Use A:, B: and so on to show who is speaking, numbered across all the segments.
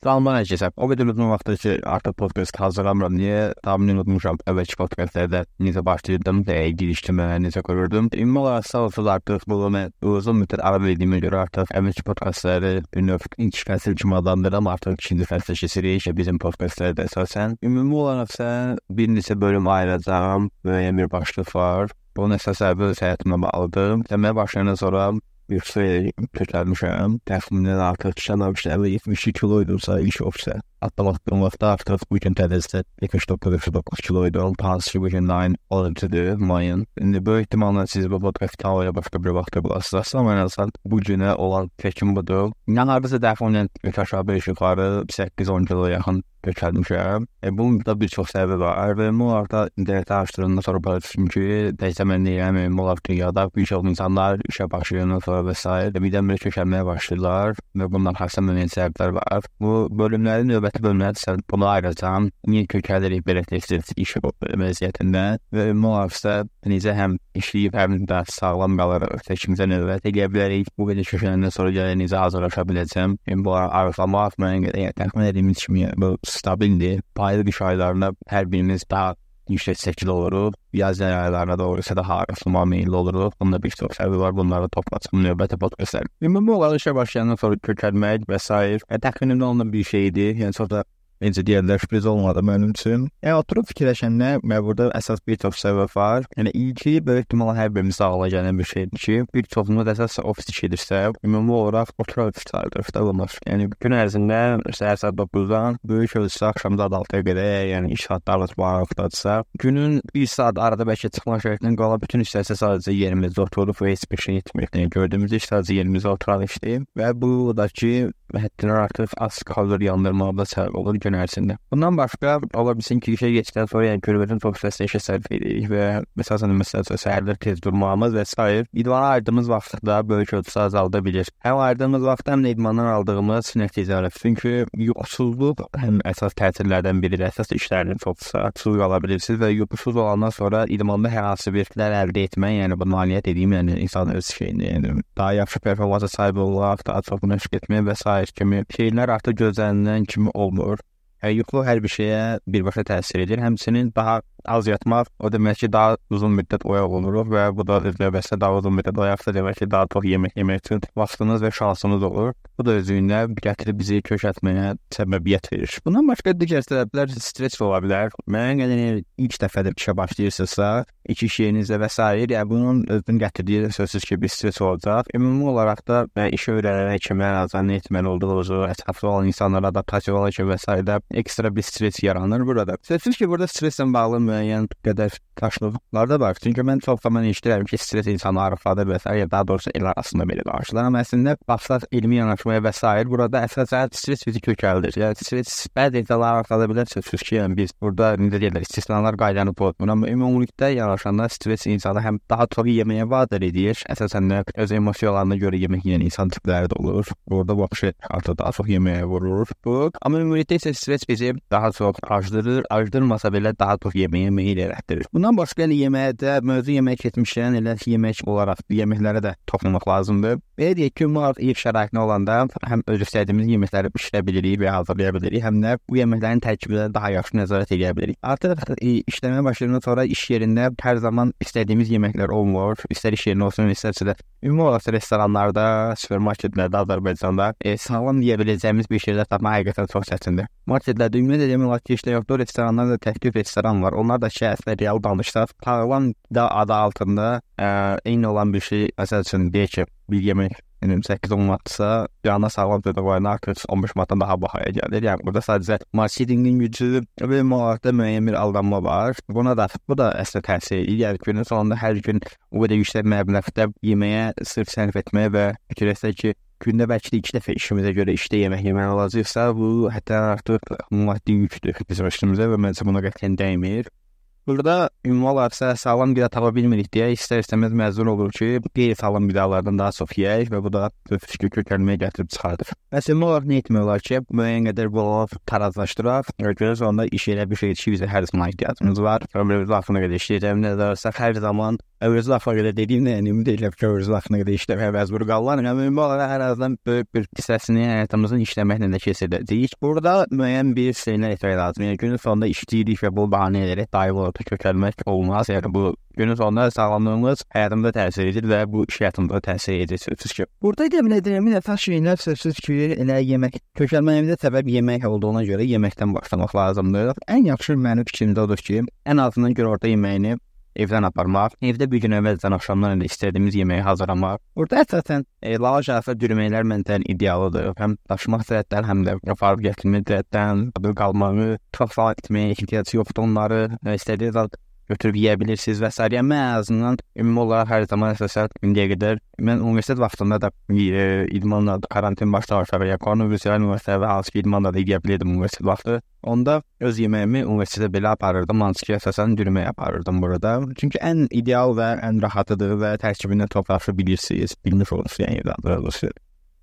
A: Salam hər kəsə. O qədər uzun vaxtdır ki, artıq podkast hazırlamıram. Niyə? Tamamilə unutmuşam. Əvvəlki podkastlarda necə başlayırdım, nəyə girişdim, necə qururdum. Ümumi olaraq sağ olsun artıq bu mən uzun müddət ara verdiyimə görə artıq əvvəlki podkastları bir növ ilk fəsil kimi adlandırıram. Artıq ikinci fəslə keçirik ki, bizim podkastlarda əsasən. Ümumi olaraq isə bir neçə bölüm ayıracağam. Müəyyən bir başlıq var. Bunun əsas səbəbi həyatımla bağlıdır. Deməyə başlayandan sonra bir şey kökəlmişəm. Təxminən artıq düşənmişəm. 72 kilo idimsə ilk ofsə. Atlamadığım vaxtda artıq bu gün tədəzdə 79-79 kilo idim. Hansı ki bu gün 9 oluntudur mayın. İndi böyük ehtimalla siz bu podkastı tavaya başqa bir vaxtda bulasınız. Amma ən azından bu günə olan fikrim budur. Yəni hardasa təxminən aşağı 5 yuxarı 8-10 kilo yaxın kökəlmişəm. E, bunun da bir çox səbəbi var. Və onlarda internetə araşdırdıqdan sonra başa düşdüm ki, təkcə mən deyirəm, onlar dünyada bir çox insanlar işə başlayandan sonra və s. birdən-birə kökəlməyə başlayırlar və bundan xəstə müəyyən səbəblər var. Bu bölümlərin növbəti bölümlərdə sən bunu ayıracağam. Niyə kökəlirik belə tez-tez iş vəziyyətində və ümumiyyətlə necə həm işləyib həm də sağlam qalırıq, təkimizə növbət eləyə bilərik. Bu belə kökələndən sonra gələ necə hazırlaşa biləcəm. Yəni bu arıqlamaq qədər yəni, təxmin etdiyimiz kimi bu stabildir. Paylı qış aylarında hər birimiz daha yüksək çəkili oluruq. Yaz aylarına doğru isə daha arıqlama meyilli oluruq. Bunda bir çox səbəbi var. Bunları toplasam növbəti podkastlar. Ümumi olaraq işə başlayandan sonra kökəlmək və s. E, təxminimdə olunan bir şeydir. Yəni sonra necə deyirlər, sürpriz olmadı mənim üçün. Yəni oturub fikirləşəndə mən burada əsas bir çox səbəb var. Yəni ilki böyük ehtimalla hər birimiz ağla gələn bir şeydir ki, bir çoxumuz əsas ofis işidirsə, ümumi olaraq oturub işlərdir, olmaz. Yəni gün ərzində səhər saat 9-dan böyük ölçüdə axşam saat 6-ya qədər, yəni iş saatlarımız bağlıqdadsa, günün 1 saat arada bəlkə çıxma şərtindən qala bütün işlərsə sadəcə yerimizdə oturup və heç bir şey etmirik. Yəni gördüyümüz iş sadəcə yerimizdə oturaq işdir və bu da ki, həddindən artıq az kalori yandırmağına səbəb olur gün ərzində. Bundan başqa ola bilsin ki, işə keçdikdən sonra yəni günümüzün çox hissəsini işə sərf edirik və məsələn məsələn səhərlər tez durmağımız və s. idmana ayırdığımız vaxtda böyük ölçüdə azalda bilir. Həm ayırdığımız vaxt həm də idmandan aldığımız nəticələr. Çünki yuxusuzluq həm əsas təsirlərdən biridir. Əsas işlərin çoxsa susuz qala bilirsiniz və yuxusuz olandan sonra idmanda hər hansı bir fikirlər əldə etmək, yəni bu nailiyyət edeyim, yəni insan öz şeyini, yəni daha yaxşı performansa sahib olmaq, daha çox məşq etmək və s dair kimi şeylər artıq gözlənilən kimi olmur. Yəni yuxu hər bir şeyə birbaşa təsir edir. Həmçinin daha az yatmaq o demək ki, daha uzun müddət oyaq oluruq və bu da öz növbəsində daha uzun müddət oyaqsa demək ki, daha çox yemək yemək üçün vaxtınız və şansınız olur. Bu da özündə gətirib bizi kökəltməyə səbəbiyyət verir. Bundan başqa digər səbəblər stress ola bilər. Müəyyən qədər ilk dəfədə işə başlayırsınızsa, iş iş yerinizdə və s. yəni bunun özünün gətirdiyi sözsüz ki, bir stress olacaq. Ümumi olaraq da işə öyrənərək kimi ən azından nə etməli olduğunuzu, ətrafda olan insanlara adaptasiya olmaq üçün və s. ekstra bir stress yaranır burada. Sözsüz ki, burada stresslə bağlı müəyyən qədər daşlıqlar da var. Çünki mən çox zaman eşidirəm ki, stres insanı arıqladır və s. ya daha doğrusu el arasında belə danışılır. Amma əslində baxsaq elmi yanaşmaya və s. burada əsasən stres bizi kökəldir. Yəni stres bəzi insanlar arıqlada bilər. Sözsüz ki, yəni biz burada necə deyirlər, istisnalar qaydanı pozmur. Amma ümumilikdə yanaşanda stres insanı həm daha çox yeməyə vadar edir. Əsasən də öz emosiyalarına görə yemək yeyən insan tipləri də olur. Burada vəbşi artıq daha çox yeməyə vurur. Bu, amma ümumilikdə isə stres bizi daha çox acdırır. Acdırmasa belə daha çox yeməyə yeməyə meyil elətdirir. Bundan başqa yəni yeməkdə mövzu yemək keçmişkən elə yemək olaraq yeməklərə də toxunmaq lazımdır. Belə deyək ki, ümumi ev şəraitində olanda həm öz istədiyimiz yeməkləri bişirə bilirik və hazırlaya bilirik, həm də bu yeməklərin tərkibinə daha yaxşı nəzarət edə bilirik. Artıq e, işləməyə başlayandan sonra iş yerində hər zaman istədiyimiz yeməklər olmur. İstər iş yerində olsun, istərsə də ümumi olaraq restoranlarda, supermarketlərdə Azərbaycanda e, sağlam yeyə biləcəyimiz bir şeylər tapmaq həqiqətən çox çətindir. Marketlərdə ümumiyyətlə demək olar ki, işlə yoxdur, restoranlarda təklif restoran var. Onlar da şəhərdə real danışsaq, sağlam da adı altında ə, eyni olan bir şey məsəl üçün deyək ki, bir yemək yəni 8-10 manatsa, yanına sağlam dödə qoyana artıq 15 manatdan daha bahaya gəlir. Yəni burada sadəcə marketinqin gücü və müəyyən müəyyən bir aldanma var. Buna da bu da əslində təsir edir. Yəni günün sonunda hər gün o qədər yüksək məbləğdə yeməyə sırf sərf etməyə və fikirləşsək ki, gündə bəlkə də 2 dəfə işimizə görə işdə yemək yeməli olacaqsa, bu hətta artıq maddi yükdür bizim üstümüzə və məncə buna qətiyyən dəymir. Burada ümumi olaraq sağlam qida tapa bilmirik deyə istər-istəməz məcbur oluruq ki, qeyri-sağlam qidalardan daha çox yeyək və bu da fiziki kökəlməyə gətirib çıxardır. Ümumi olaraq nə etmək olar ki, müəyyən qədər bulaq tarazlaşdıraq. Görürüz onda iş elə bir şey ki, bizə hər zaman ehtiyacımız var. Ömrümüz vaxtına qədər işləyəcəm, nə dərsə hər zaman Övrüz vaxtına qədər dediyim nə, ümumi deyiləm ki, övrüz vaxtına qədər işləməyə məcbur qalıram. Yəni ümumi olaraq hər azdan böyük bir hissəsini həyatımızın işləməklə də keçirdəcəyik. Burada müəyyən bir şeylər etmək lazımdır. Yəni günün sonunda işləyirik və bu bəhanə edərək daim olaraq kökəlmək olmaz. Yəni bu günün sonunda sağlamlığımız həyatımıza təsir edir və bu iş həyatımıza təsir edir sözsüz ki. Burada biləcəyim bir əsas şeylər sözsüz ki, elə yemək kökəlməyimizdə səbəb yemək olduğuna görə yeməkdən başlamaq lazımdır. Ən yaxşı mənim fikrimdə odur ki, ən azından görə orada yeməyini evdən aparmaq, evdə bir gün əvvəldən axşamdan elə istədiyimiz yeməyi hazırlamaq. Burada əsasən e, lava şərəfə dürməklər məncə idealıdır. Həm daşımaq cəhətdən, həm də aparıb gətirmək cəhətdən, adı qalmağı, çox vaxt etməyə ehtiyac yoxdur onları. İstədiyiniz zaman götürüb yeyə bilirsiniz və s. Yəni mən azından ümumi olaraq hər zaman əsasən indiyə qədər mən universitet vaxtında da e, idmanla karantin başlamışdı və ya koronavirus universitetdə və hansı ki idmanla da yeyə bilirdim universitet vaxtı. Onda öz yeməyimi universitetə belə aparırdım, hansı ki əsasən dürməyə aparırdım burada. Çünki ən ideal və ən rahatıdır və tərkibində toplaşa bilirsiniz, bilmiş olursunuz yəni doğrusu.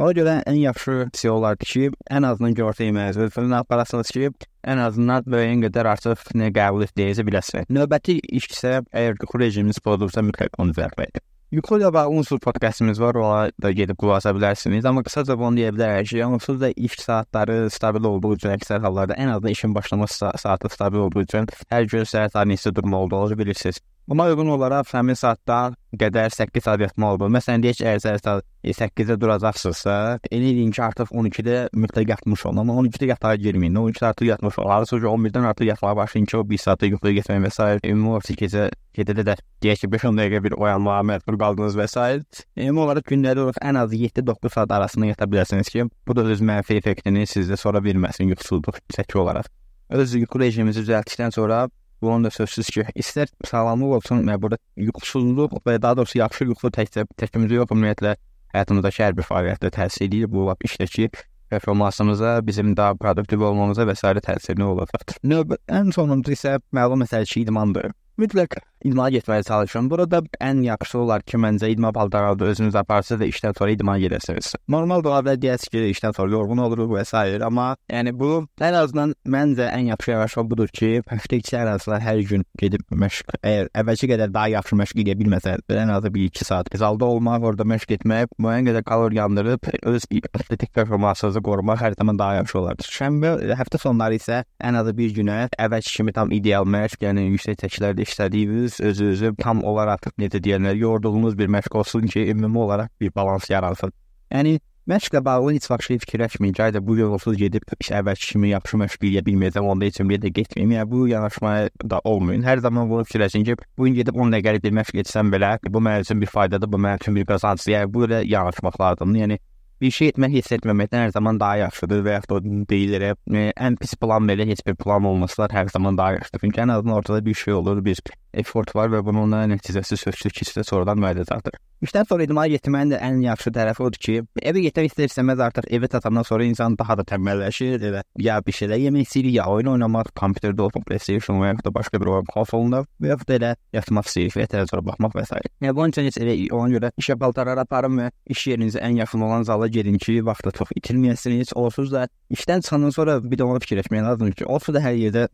A: Ona görə ən yaxşı şey olardı ki, ən azından günorta yeməyinizi falan aparasınız ki, ən azından müəyyən qədər artıq nə qəbul etdiyinizi biləsiniz. Növbəti iş isə əgər yuxu rejiminiz pozulursa mütləq onu düzəltməkdir. Yuxu ilə bağlı unsur podkastımız var, ona da gedib qulaq asa bilərsiniz. Amma qısaca bunu deyə bilərəm ki, onsuz da iş saatları stabil olduğu üçün əksər hallarda ən azından işin başlaması saatı stabil olduğu üçün hər gün saat neçə durma olduğunu bilirsiniz. Buna uyğun olaraq həmin saatdan qədər 8 saat yatmalıdır. Məsələn, deyək ki, əgər saat 8-də duracaqsınızsa, elə edin ki, artıq 12-də mütləq yatmış olun. Amma 12-də yatağa girməyin. 12-də artıq yatmış olun. Sonra 11-dən artıq yatmağa başlayın ki, o 1 saatda yuxuya getmək və s. Ümumi olaraq gecə gecədə də deyək ki, 5-10 dəqiqə bir oyanmağa məcbur qaldınız və s. Ümumi olaraq gündəlik olaraq ən az 7-9 saat arasında yata bilərsiniz ki, bu da öz mənfi effektini sizdə sonra verməsin yuxusuzluq çəki olaraq. Öz yuxu rejiminizi düzəltdikdən sonra Bunun da sözsüz ki, istər sağlamlıq olsun, və burada yuxusuzluq və daha doğrusu yaxşı yuxu təkcə təkimizə yox, ümumiyyətlə həyatımızdakı hər bir fəaliyyətdə təsir edir. Bu lap işdəki performansımıza, bizim daha produktiv olmamıza və s. təsirini olacaqdır. Növbə ən sonuncu isə məlum məsələ ki, idmandır. Mütləq idmana getməyə çalışın. Burada ən yaxşısı olar ki, məncə idman paltarında özünüz aparsınız və işdən sonra idmana gedəsiniz. Normal da olar deyəsiz ki, işdən sonra yorğun oluruq və s. amma yəni bu ən azından məncə ən yaxşı yavaşlıq budur ki, həftə içi ən azından hər gün gedib məşq, əgər əvvəlki qədər daha yaxşı məşq edə bilməsəz, ən azı 1-2 saat zalda olmaq, orada məşq etmək, müəyyən qədər kalori yandırıb öz atletik performansınızı qorumaq hər zaman daha yaxşı olar. Şənbə həftə sonları isə ən azı bir günə əvvəlki kimi tam ideal məşq, yəni yüksək çəkilərdə işlədiyiniz, özünüzü tam olaraq necə deyirlər, yorduğunuz bir məşq olsun ki, ümumi olaraq bir balans yaransın. Yəni Məşqlə bağlı heç vaxt şey fikirləşməyin ki, ayda bu yol olsuz gedib əvvəlki kimi yaxşı məşq edə bilməyəcəm, onda heç bir yerdə getməyim. Yəni bu yanaşmaya da olmayın. Hər zaman bunu fikirləşin ki, bu gün gedib 10 dəqiqəlik bir məşq etsəm belə, bu mənim üçün bir faydadır, bu mənim üçün bir qazancdır. Yəni bu ilə yanaşmaq lazımdır. Yəni bir şey etmək, hiss etməməkdən hər zaman daha yaxşıdır və yaxud da deyilir, e, ən pis plan belə heç bir plan olmasılar hər zaman daha yaxşıdır. Çünki ən azından ortada bir şey olur, bir effort var və bunun nəticəsi sözsüz ki, sizə sonradan müəyyəndir. İşdən sonra idmana getməyin də ən yaxşı tərəfi odur ki, evə getmək istərsəməz artıq evə çatandan sonra insan daha da tənbəlləşir, elə ya bir şeylər yemək istəyir, ya oyun oynamaq, kompüterdə olsun, PlayStation və ya da başqa bir oyun konsolunda və ya da elə yatmaq istəyir və televizora baxmaq və s. Yəni bunun üçün elə ona görə işə paltarlar aparın və iş yerinizə ən yaxın olan zala gedin ki, vaxtı çox itirməyəsiniz. Onsuz da işdən çıxandan sonra bir də ona fikirləşmək lazımdır ki, onsuz da hər yerdə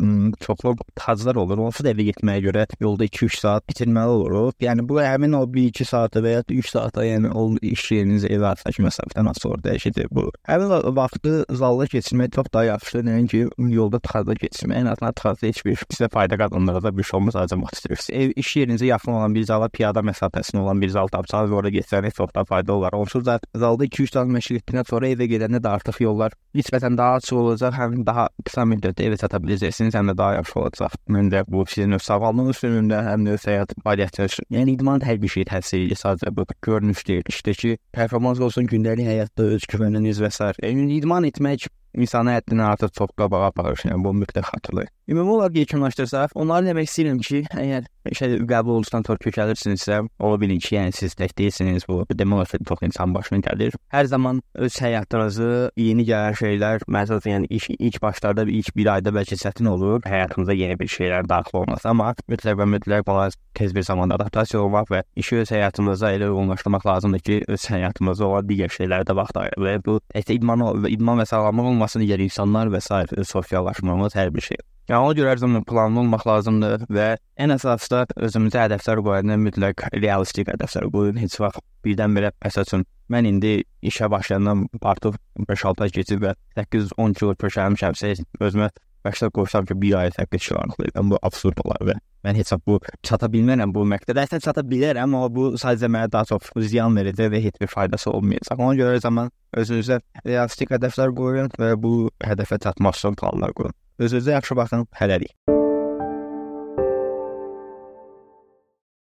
A: çoxlu taclar olur. Onsuz da evə getməyə görə yolda 2-3 saat bitirməli oluruq. Yəni bu həmin o 1-2 saatı və ya 3 saata, yəni o iş yeriniz evə arasındakı məsafədən az sonra dəyişəcək bu. Həmin vaxtı zalda keçirmək çox daha yaxşıdır, nəinki yolda tıxada keçirmək. Ən azından tıxada heç bir sizə fayda qazandıracaq bir şey olmaz, ancaq vaxt. Ev iş yerinizə yaxın olan bir zala piyada məsafəsində olan bir zal tapsanız, orada getsəniz çox da fayda olar. Onsuz da zalda 2-3 saat məşq etdikdən sonra evə gedəndə də artıq yollar nisbətən daha açıq olacaq, həm daha qısa müddətdə evə çata biləcəksiniz, həm də daha yaxşı olacaq. Məncə bu sizin öz sağlamlığınız üçün də həm də öz həyat fəaliyyətiniz üçün. Yəni idman hər bir şey təsir edir, sadəcə bu görünüş deyil. İşdəki performans olsun, gündəlik həyatda öz güvəniniz və s. Yəni idman etmək insanı həddindən artıq çox qabağa aparır. Yəni bu mütləq xatırlayın. Ümumi olaraq yekunlaşdırsaq, onları demək istəyirəm ki, əgər işə qəbul olduqdan sonra kökəlirsinizsə, ola bilin ki, yəni siz tək deyilsiniz, bu ki, çox insan başına gəlir. Hər zaman öz həyatınızı, yeni gələn şeylər, məsələn, yəni iş ilk başlarda ilk bir ayda bəlkə çətin olur, həyatınıza yeni bir şeylər daxil olması, amma mütləq və mütləq buna tez bir zamanda adaptasiya olmaq və işi öz həyatımıza elə uyğunlaşdırmaq lazımdır ki, öz həyatımızda olan digər şeylərə də vaxt ayıraq və bu təkcə idman idman və sağlamlıq olmasın, digər insanlar və s. sosiallaşmamız hər bir şey. Yəni ona görə hər zaman planlı olmaq lazımdır və ən əsası da özümüzə hədəflər qoyanda mütləq realistik hədəflər qoyun. Heç vaxt birdən-birə məsəl üçün mən indi işə başlayandan artıq 5-6 ay keçib və 8-10 kilo kökəlmişəmsə özümə başda qoysam ki, bir ay 8 kilo artıqlayıram. Bu absurd olar və mən heç vaxt bu çata bilmərəm bu məqsədə. Əslində çata bilərəm, amma bu sadəcə mənə daha çox ziyan verəcək və heç bir faydası olmayacaq. Ona görə zaman özünüzə realistik hədəflər qoyun və bu hədəfə çatmaq üçün planlar qurun. Özünüzə yaxşı baxın. Hələlik.